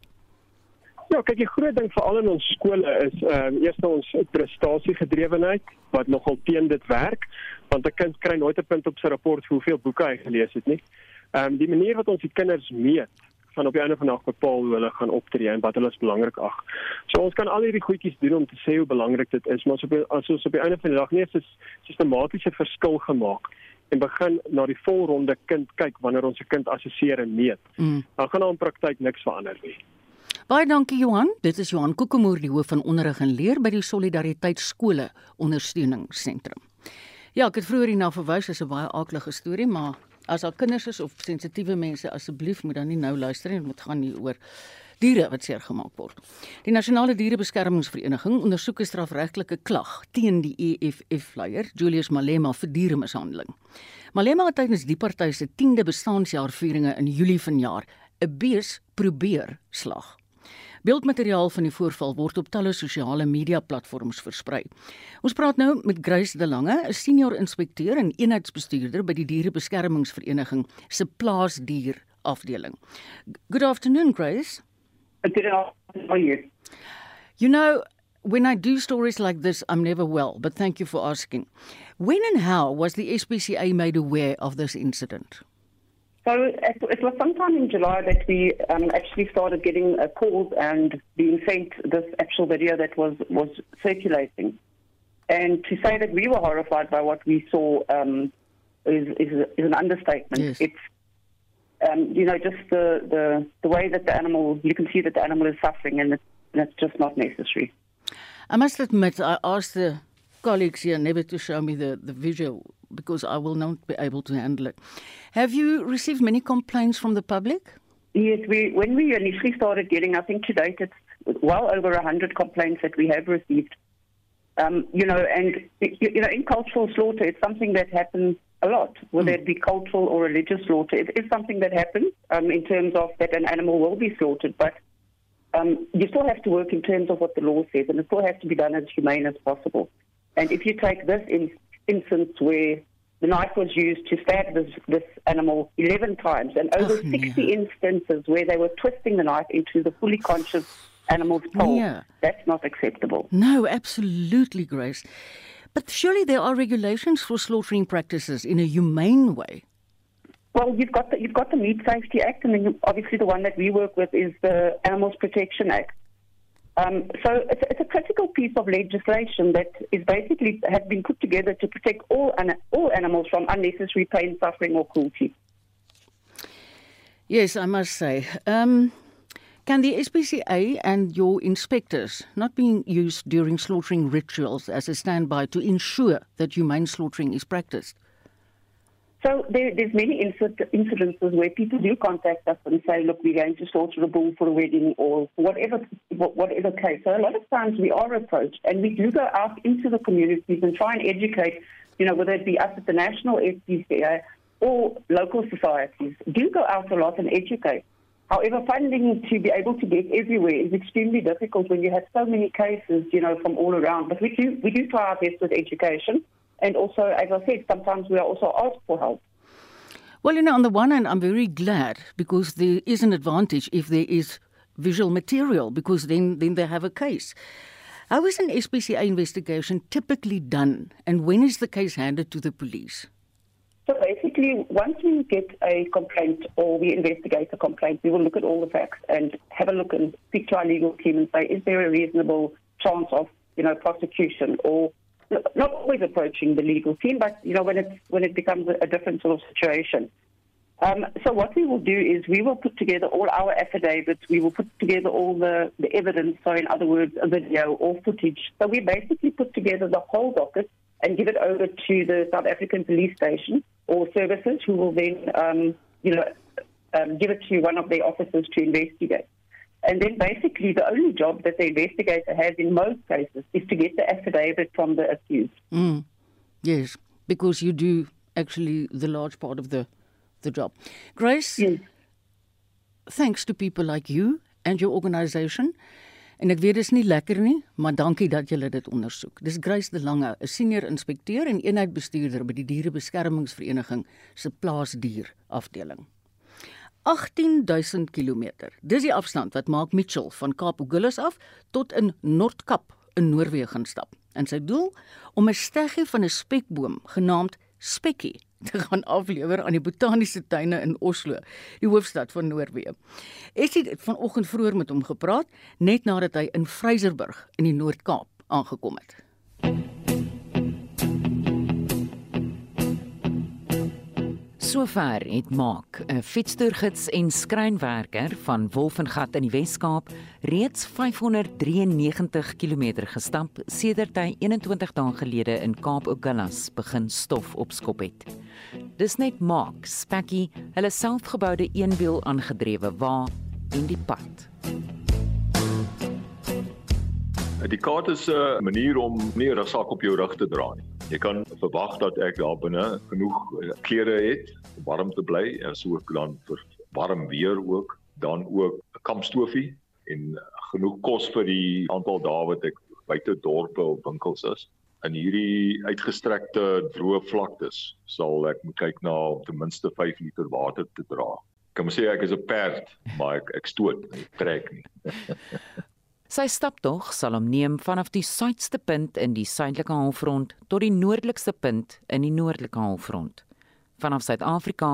Ja, kyk, die groot ding veral in ons skole is ehm uh, eers ons prestasiegedrewenheid wat nogal teen dit werk, want 'n kind kry nooit 'n punt op sy rapport vir hoeveel boeke hy gelees het nie. Ehm um, die manier wat ons die kinders meet van op die einde van die dag bepaal hoe hulle gaan optree en wat hulle is belangrik ag. So ons kan al hierdie goedjies doen om te sê hoe belangrik dit is, maar as op as ons op die einde van die dag nie 'n sistematiese verskil gemaak en begin na die volronde kind kyk wanneer ons 'n kind assesseer en meet, mm. dan gaan daar in praktyk niks verander nie. Baie dankie Johan. Dit is Johan Kokemoer die hoof van onderrig en leer by die Solidariteit skole ondersteuningsentrum. Ja, ek het vroeër hierna verwys as 'n baie aardige storie, maar as daar kinders is of sensitiewe mense asseblief moet dan nie nou luister nie, moet gaan hier oor diere wat seer gemaak word. Die Nasionale Dierebeskermingsvereniging ondersoek 'n strafregtelike klag teen die EFF-leier Julius Malema vir dieremishandeling. Malema het tydens die party se 10de bestaanjaarvieringe in Julie vanjaar 'n bees probeer slag. Beeldmateriaal van die voorval word op talle sosiale media platforms versprei. Ons praat nou met Grace De Lange, 'n senior inspekteur en eenheidsbestuurder by die Dierebeskermingsvereniging se plaasdier afdeling. Good afternoon, Grace. Good afternoon. How are you? You know, when I do stories like this, I'm never well, but thank you for asking. When and how was the SPCA made aware of this incident? So it, it, was sometime in July that we um, actually started getting uh, calls and being sent this actual video that was, was circulating. And to say that we were horrified by what we saw um, is, is, is, an understatement. Yes. It's um, you know just the, the the way that the animal you can see that the animal is suffering and, and it's just not necessary. I must admit, I asked the colleagues here never to show me the, the visual because I will not be able to handle it. Have you received many complaints from the public? Yes, we when we initially started getting, I think to date it's well over 100 complaints that we have received. Um, you know, and you, you know, in cultural slaughter, it's something that happens a lot, whether it be cultural or religious slaughter. It is something that happens um, in terms of that an animal will be slaughtered, but um, you still have to work in terms of what the law says, and it still has to be done as humane as possible. And if you take this in, instance where the knife was used to stab this, this animal 11 times, and over oh, Ach, 60 nee. instances where they were twisting the knife into the fully conscious animal's pole, Yeah. that's not acceptable. No, absolutely, Grace. But surely there are regulations for slaughtering practices in a humane way. Well, you've got the, you've got the Meat Safety Act, and then obviously the one that we work with is the Animals Protection Act. Um, so it's, it's a critical piece of legislation that is basically has been put together to protect all all animals from unnecessary pain, suffering, or cruelty. Yes, I must say. Um, can the SPCA and your inspectors not being used during slaughtering rituals as a standby to ensure that humane slaughtering is practiced? So there, there's many incidences where people do contact us and say, "Look, we're going to slaughter a bull for a wedding or whatever, whatever case." So a lot of times we are approached, and we do go out into the communities and try and educate. You know, whether it be us at the national SPCA or local societies, do go out a lot and educate. However, funding to be able to get everywhere is extremely difficult when you have so many cases, you know, from all around. But we do we do try our best with education. And also, as I said, sometimes we are also asked for help. Well, you know, on the one hand, I'm very glad because there is an advantage if there is visual material because then, then they have a case. How is an SPCA investigation typically done and when is the case handed to the police? So basically, once we get a complaint or we investigate a complaint, we will look at all the facts and have a look and speak to our legal team and say, is there a reasonable chance of, you know, prosecution or not always approaching the legal team, but you know when it when it becomes a, different sort of situation. Um, so what we will do is we will put together all our affidavits. We will put together all the, the evidence. So in other words, a video or footage. So we basically put together the whole docket and give it over to the South African Police Station or services, who will then um, you know um, give it to one of their officers to investigate. And then basically the only job that the investigator has in most cases is to get the affidavit from the accused. Mm. Yes, because you do actually the large part of the the job. Grace, yes. thanks to people like you and your organisation. En ek weet dit is nie lekker nie, maar dankie dat julle dit ondersoek. Dis Grace de Lange, 'n senior inspekteur en eenheidbestuurder by die Dierebeskermingsvereniging se plaasdier afdeling. 18000 km. Dis die afstand wat Mark Mitchell van Kaap Agulhas af tot in Noordkap in Noorwe gaan stap. En sy doel om 'n steggie van 'n spekboom genaamd Spekkie te gaan aflewer aan die botaniese tuine in Oslo, die hoofstad van Noorwe. Ek het vanoggend vroeër met hom gepraat net nadat hy in Vryserburg in die Noord-Kaap aangekom het. Sover het Maak, 'n fietstoergids en skrynwerker van Wolvengat in die Wes-Kaap, reeds 593 km gestap sedert hy 21 dae gelede in Kaap Ogallas begin stof opskop het. Dis net Maak, Spekkie, hulle selfgeboude eenwiel aangedrewe wa en die pad. Die kaart is 'n manier om nie 'n rugsak op jou rug te dra nie. Jy kan verwag dat ek daar binne genoeg klere het om warm te bly, asook dan vir warm weer ook, dan ook 'n kampstofie en genoeg kos vir die aantal dae wat ek buite dorpe of winkels is. In hierdie uitgestrekte droë vlaktes sal ek moet kyk na om ten minste 5 liter water te dra. Ek kan sê ek is 'n perd, maar ek ek stoot, ek trek nie. Sy staptog sal hom neem vanaf die suidste punt in die suidelike halfrond tot die noordelikste punt in die noordelike halfrond. Vanaf Suid-Afrika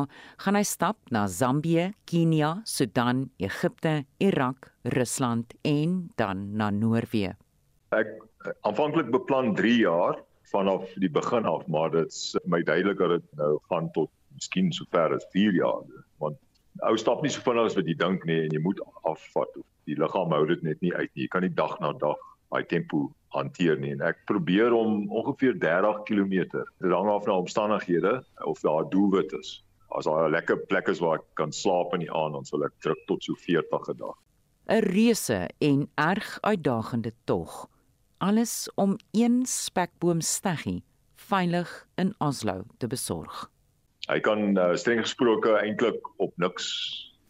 gaan hy stap na Zambië, Kenia, Sudan, Egipte, Irak, Rusland en dan na Noorwe. Ek aanvanklik beplan 3 jaar vanaf die begin af, maar dit's my duidelik dat dit nou gaan tot miskien sover as 4 jaar, want ou stap nie so vinnig as wat jy dink nie en jy moet afvat. Die liggaam hou dit net nie uit nie. Jy kan nie dag na dag daai tempo hanteer nie en ek probeer om ongeveer 30 km. Dit hang af na omstandighede of daar doelwit is. As daar 'n lekker plek is waar ek kan slaap in die aand, dan sal ek druk tot so 40 'n dag. 'n Reuse en erg uitdagende tog. Alles om een spekboom steggie veilig in Oslo te besorg. Hy kan uh, streng gesproke eintlik op niks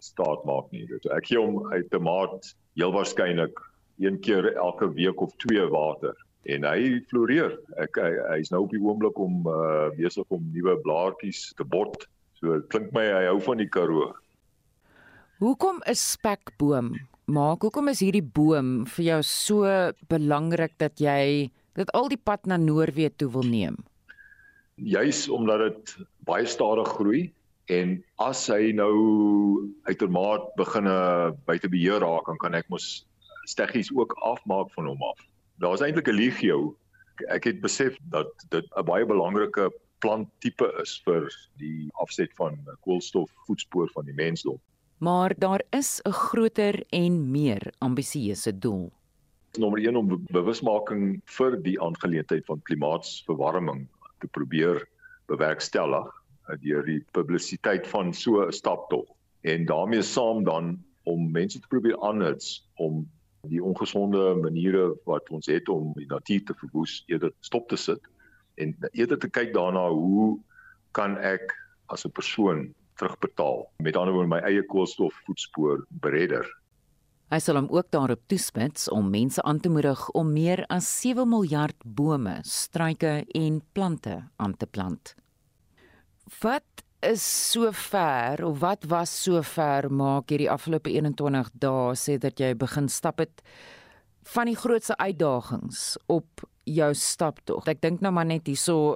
staat maak nie. So ek gee hom uit 'n maat heel waarskynlik een keer elke week of twee water en hy floreer. Ek hy, hy's nou op die oomblik om uh, besig om nuwe blaartjies te bot. So klink my hy hou van die Karoo. Hoekom 'n spekboom? Maak hoekom is hierdie boom vir jou so belangrik dat jy dit al die pad na Noorwe toe wil neem? Juis omdat dit baie stadig groei en as hy nou uitermaat begin buite beheer raak, dan kan ek mos steggies ook afmaak van hom af. Daar's eintlik 'n legio. Ek het besef dat dit 'n baie belangrike planttipe is vir die afset van koolstofvoetspoor van die mensdom. Maar daar is 'n groter en meer ambisieuse doel. Nommer 1 om bewusmaking vir die aangeleentheid van klimaatsverwarming te probeer bewerkstellig deur die publisiteit van so 'n staptog en daarmee saam dan om mense te probeer aanhits om die ongesonde maniere wat ons het om die natuur te verwoes eerder stop te sit en eerder te kyk daarna hoe kan ek as 'n persoon terugbetaal. Met ander woorde my eie koolstofvoetspoor beredder Hy sal hom ook daarop toespits om mense aan te moedig om meer as 7 miljard bome, struike en plante aan te plant. Wat is so ver of wat was so ver maak hierdie afgelope 21 dae sê dat jy begin stap het van die grootste uitdagings op jou staptog. Ek dink nou maar net hierso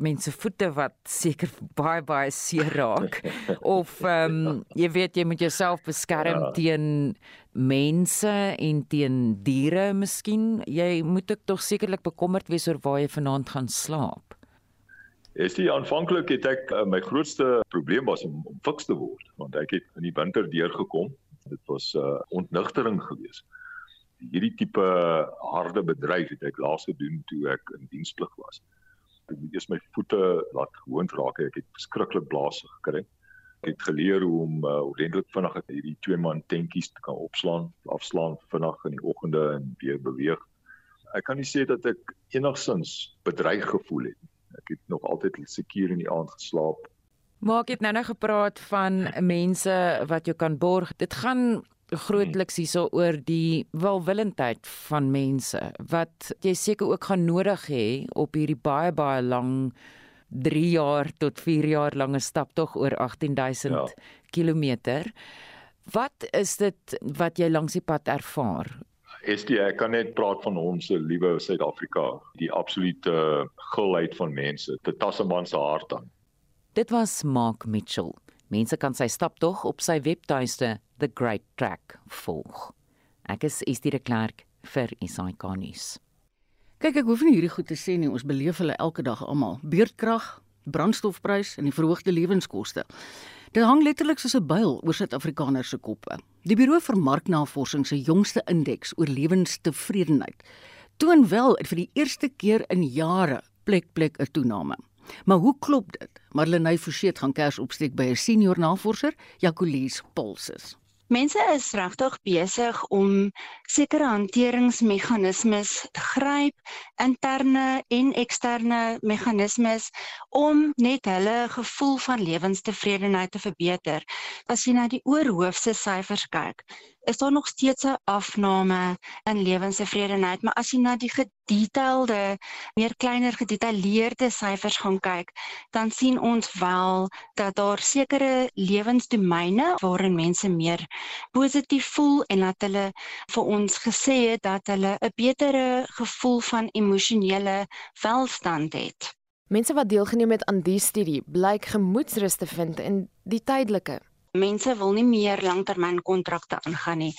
mense voete wat seker baie baie seer raak of ehm um, jy weet jy moet jouself beskerm ja. teen mense en teen diere miskien. Jy moet ook tog sekerlik bekommerd wees oor waar jy vanaand gaan slaap. Is die aanvanklik het ek uh, my grootste probleem was om, om fiks te word want ek het in die winter deurgekom. Dit was 'n uh, ontnigtering geweest. Hierdie tipe harde bedryf het ek laas gedoen toe ek in diensplig was. Ek het eers my voete laat gewoond raak. Ek het beskruklik blaas gekry. Ek het geleer hoe om uh, ordentlik vinnig hierdie twee man tentjies te kan opslaan, afslaan vinnig in die oggende en weer beweeg. Ek kan nie sê dat ek enigsins bedreig gevoel het nie ek het nog altyd seker in die aand geslaap. Maar ek het nou nou gepraat van mense wat jou kan borg. Dit gaan grootliks hierso oor die welwillendheid van mense wat jy seker ook gaan nodig hê op hierdie baie baie lang 3 jaar tot 4 jaar lange stap tog oor 18000 ja. km. Wat is dit wat jy langs die pad ervaar? SD ek kan net praat van ons liewe Suid-Afrika, die absolute gulheid van mense, dit tas 'n man se hart aan. Dit was Mark Mitchell. Mense kan sy staptog op sy webtuiste The Great Track volg. Ek is Estie de Klerk vir SAK nuus. Kyk, ek hoef nie hierdie goed te sê nie, ons beleef hulle elke dag almal. Beurtkrag, brandstofprys en die verhoogde lewenskoste. Dit hang letterlik soos 'n byl oor Suid-Afrikaners se koppe. Die Buro vir Marknavorsing se jongste indeks oor lewenstevredenheid toon wel vir die eerste keer in jare plek plek 'n toename. Maar hoe klop dit? Marlenae Forseet gaan kers opsteek by 'n senior navorser, Jacolies Pulses. Mense is regtig besig om sekere hanteringsmeganismes te gryp, interne en eksterne meganismes om net hulle gevoel van lewenstevredenheid te verbeter. As jy na die oorhoofse syfers kyk, is daar nog steeds 'n afname in lewenstevredenheid, maar as jy na die gedetailleerde, meer kleiner gedetailleerde syfers gaan kyk, dan sien ons wel dat daar sekere lewensdomeine waarin mense meer positief voel en dat hulle vir ons gesê het dat hulle 'n betere gevoel van emosionele welstand het. Mense wat deelgeneem het aan die studie, blyk gemoedsrus te vind in die tydelike Mense wil nie meer langtermynkontrakte aangaan nie.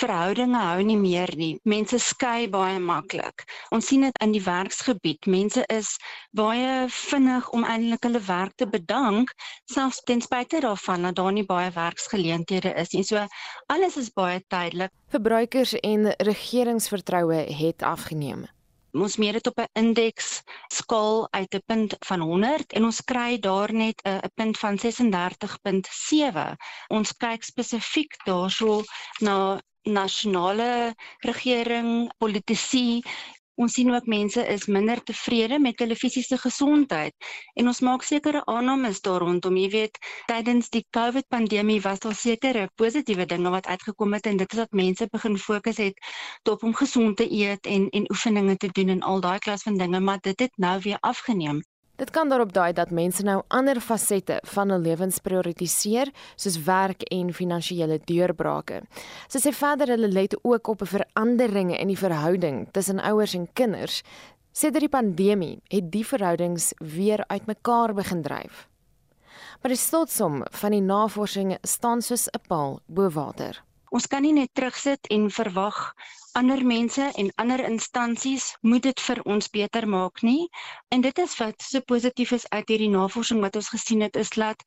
Verhoudinge hou nie meer nie. Mense skei baie maklik. Ons sien dit in die werksgebied. Mense is baie vinnig om eintlik hulle werk te bedank, selfs ten spyte daarvan dat daar nie baie werksgeleenthede is nie. So alles is baie tydelik. Verbruikers en regeringsvertroue het afgeneem. Ons meet dit op 'n indeks skaal uit 'n punt van 100 en ons kry daar net 'n 'n punt van 36.7. Ons kyk spesifiek daarso na nasionale regering, politici Ons sien ook mense is minder tevrede met hulle fisiese gesondheid en ons maak sekere aannames daar rondom. Jy weet, tydens die COVID pandemie was daar sekere positiewe dinge wat uitgekom het en dit is dat mense begin fokus het op om gesond te eet en en oefeninge te doen en al daai klas van dinge, maar dit het nou weer afgeneem. Dit kan daarop dui dat mense nou ander fasette van hul lewens prioritiseer, soos werk en finansiële deurbrake. Sy sê verder hulle let ook op 'n veranderinge in die verhouding tussen ouers en kinders. Sedert die pandemie het die verhoudings weer uitmekaar begin dryf. Maar die slotsom van die navorsing staan soos 'n paal bo water. Ons kan nie net terugsit en verwag ander mense en ander instansies moet dit vir ons beter maak nie. En dit is wat so positief is uit hierdie navorsing wat ons gesien het is dat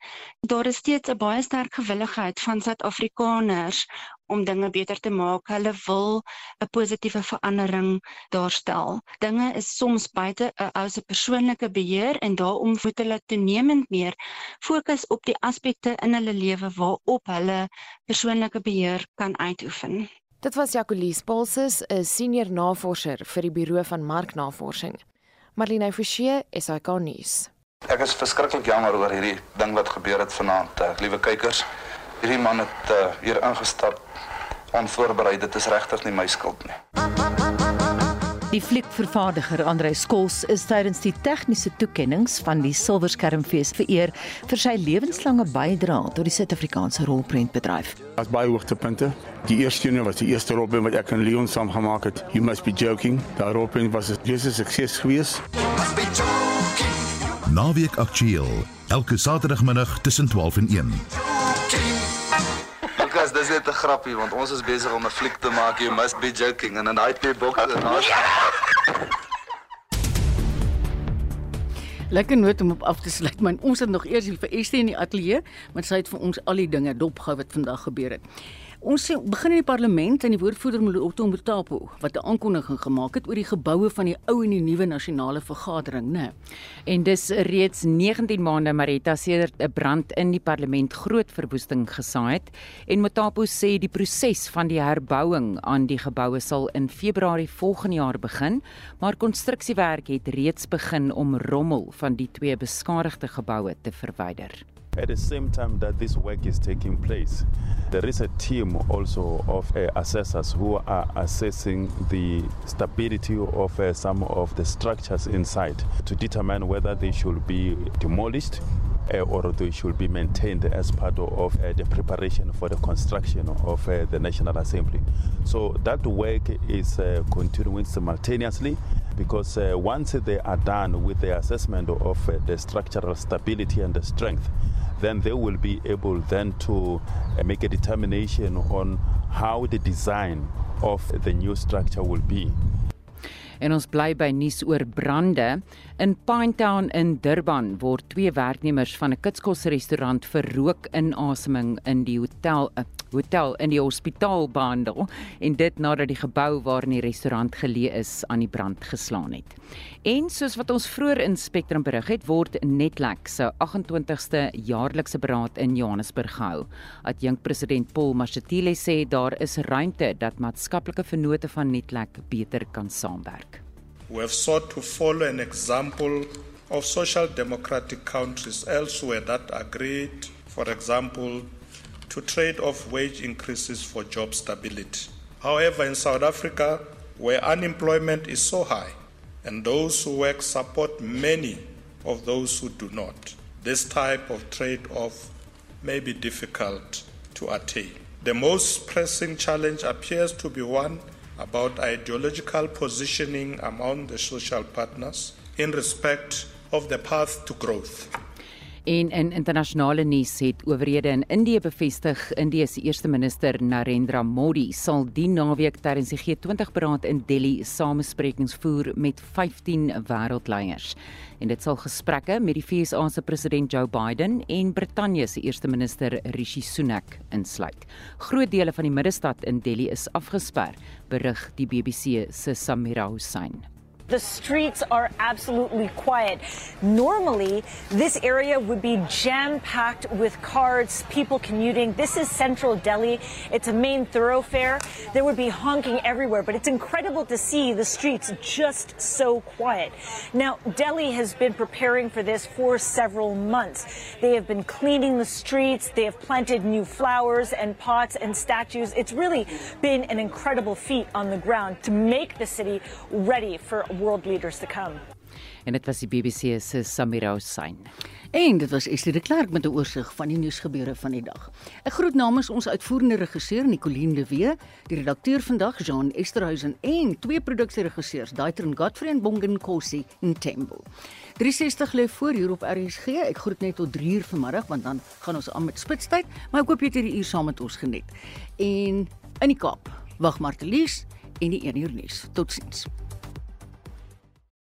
daar is steeds 'n baie sterk gewilligheid van Suid-Afrikaners om dinge beter te maak. Hulle wil 'n positiewe verandering daarstel. Dinge is soms buite 'n ou se persoonlike beheer en daarom moet hulle toenemend meer fokus op die aspekte in hulle lewe waarop hulle persoonlike beheer kan uitoefen. Dit was Jacolies Paulses, 'n senior navorser vir die Buro van Marknavorsing. Marlene Forsie, SAK nuus. Ek is verskriklik jammer oor hierdie ding wat gebeur het vanaand, uh, liewe kykers. Hierdie man het uh, hier ingestap onvoorberei. Dit is regtig nie my skuld nie. Die fliekvervaardiger Andre Skols is tydens die tegniese toekenninge van die Silverskermfees vereer vir sy lewenslange bydrae tot die Suid-Afrikaanse rolprentbedryf. As baie hoogtepunte. Die eerste een was die eerste rolprent wat ek en Leon saam gemaak het. You must be joking. Daai rolprent was 'n reuse sukses gewees. Naweek aktueel elke Saterdagmiddag tussen 12 en 1. Net 'n grappie want ons is besig om 'n fliek te maak. You must be joking en in daai twee bokse en daar's Lekker noot om op af te sluit, man. Ons het nog eers hier vir Estie in die ateljee, maar sy het vir ons al die dinge dopgehou wat vandag gebeur het. Ons sê begin in die parlement en die woordvoerder Moloto Mtapo wat 'n aankondiging gemaak het oor die geboue van die ou en die nuwe nasionale vergadering, né? En dis reeds 19 maande Marita sedert 'n brand in die parlement groot verwoesting gesaai het en Mtapo sê die proses van die herbouing aan die geboue sal in Februarie volgende jaar begin, maar konstruksiewerk het reeds begin om rommel van die twee beskadigde geboue te verwyder. At the same time that this work is taking place, there is a team also of uh, assessors who are assessing the stability of uh, some of the structures inside to determine whether they should be demolished uh, or they should be maintained as part of uh, the preparation for the construction of uh, the National Assembly. So that work is uh, continuing simultaneously because uh, once they are done with the assessment of uh, the structural stability and the strength, then they will be able then to uh, make a determination on how the design of the new structure will be. En ons bly by nuus oor brande. In Pinetown in Durban word twee werknemers van 'n kitskosrestaurant vir rookinasemming in die hotel uh, hotel in die hospitaal behandel en dit nadat die gebou waarin die restaurant geleë is aan die brand geslaan het. En soos wat ons vroeër in Spectrum berig het, word Netlek se 28ste jaarlikse beraad in Johannesburg gehou. Adjunk president Paul Mashatile sê daar is ruimte dat maatskaplike vennote van Netlek beter kan saamwerk. We have sought to follow an example of social democratic countries elsewhere that agreed, for example, to trade off wage increases for job stability. However, in South Africa, where unemployment is so high and those who work support many of those who do not, this type of trade off may be difficult to attain. The most pressing challenge appears to be one about ideological positioning among the social partners in respect of the path to growth. En in internasionale nuus het owerhede in Indië bevestig Indië se eerste minister Narendra Modi sal die naweek tydens die G20-beraad in Delhi samesprekings voer met 15 wêreldleiers. En dit sal gesprekke met die VS se president Joe Biden en Brittanje se eerste minister Rishi Sunak insluit. Groot dele van die middestad in Delhi is afgesper, berig die BBC se Samira Hussain. The streets are absolutely quiet. Normally, this area would be jam packed with cars, people commuting. This is central Delhi. It's a main thoroughfare. There would be honking everywhere, but it's incredible to see the streets just so quiet. Now, Delhi has been preparing for this for several months. They have been cleaning the streets, they have planted new flowers and pots and statues. It's really been an incredible feat on the ground to make the city ready for world leaders to come. En dit was die BBC se Samira Hussein. En dit was Estie de Klerk met 'n oorsig van die nuusgebeure van die dag. Ek groet namens ons uitvoerende regisseur Nicoline de Wee, die redakteur vandag Jean Esterhuizen en twee produksieregisseurs Daitron Godfrey en Bongen Kosi in Tembo. 360 lê voor hier op RSG. Ek groet net tot 3 uur vanmiddag want dan gaan ons aan met spitstyd, maar ek hoop jy het hierdie uur saam met ons geniet. En in die Kaap, wag Martelies en die 1 uur nuus. Totsiens.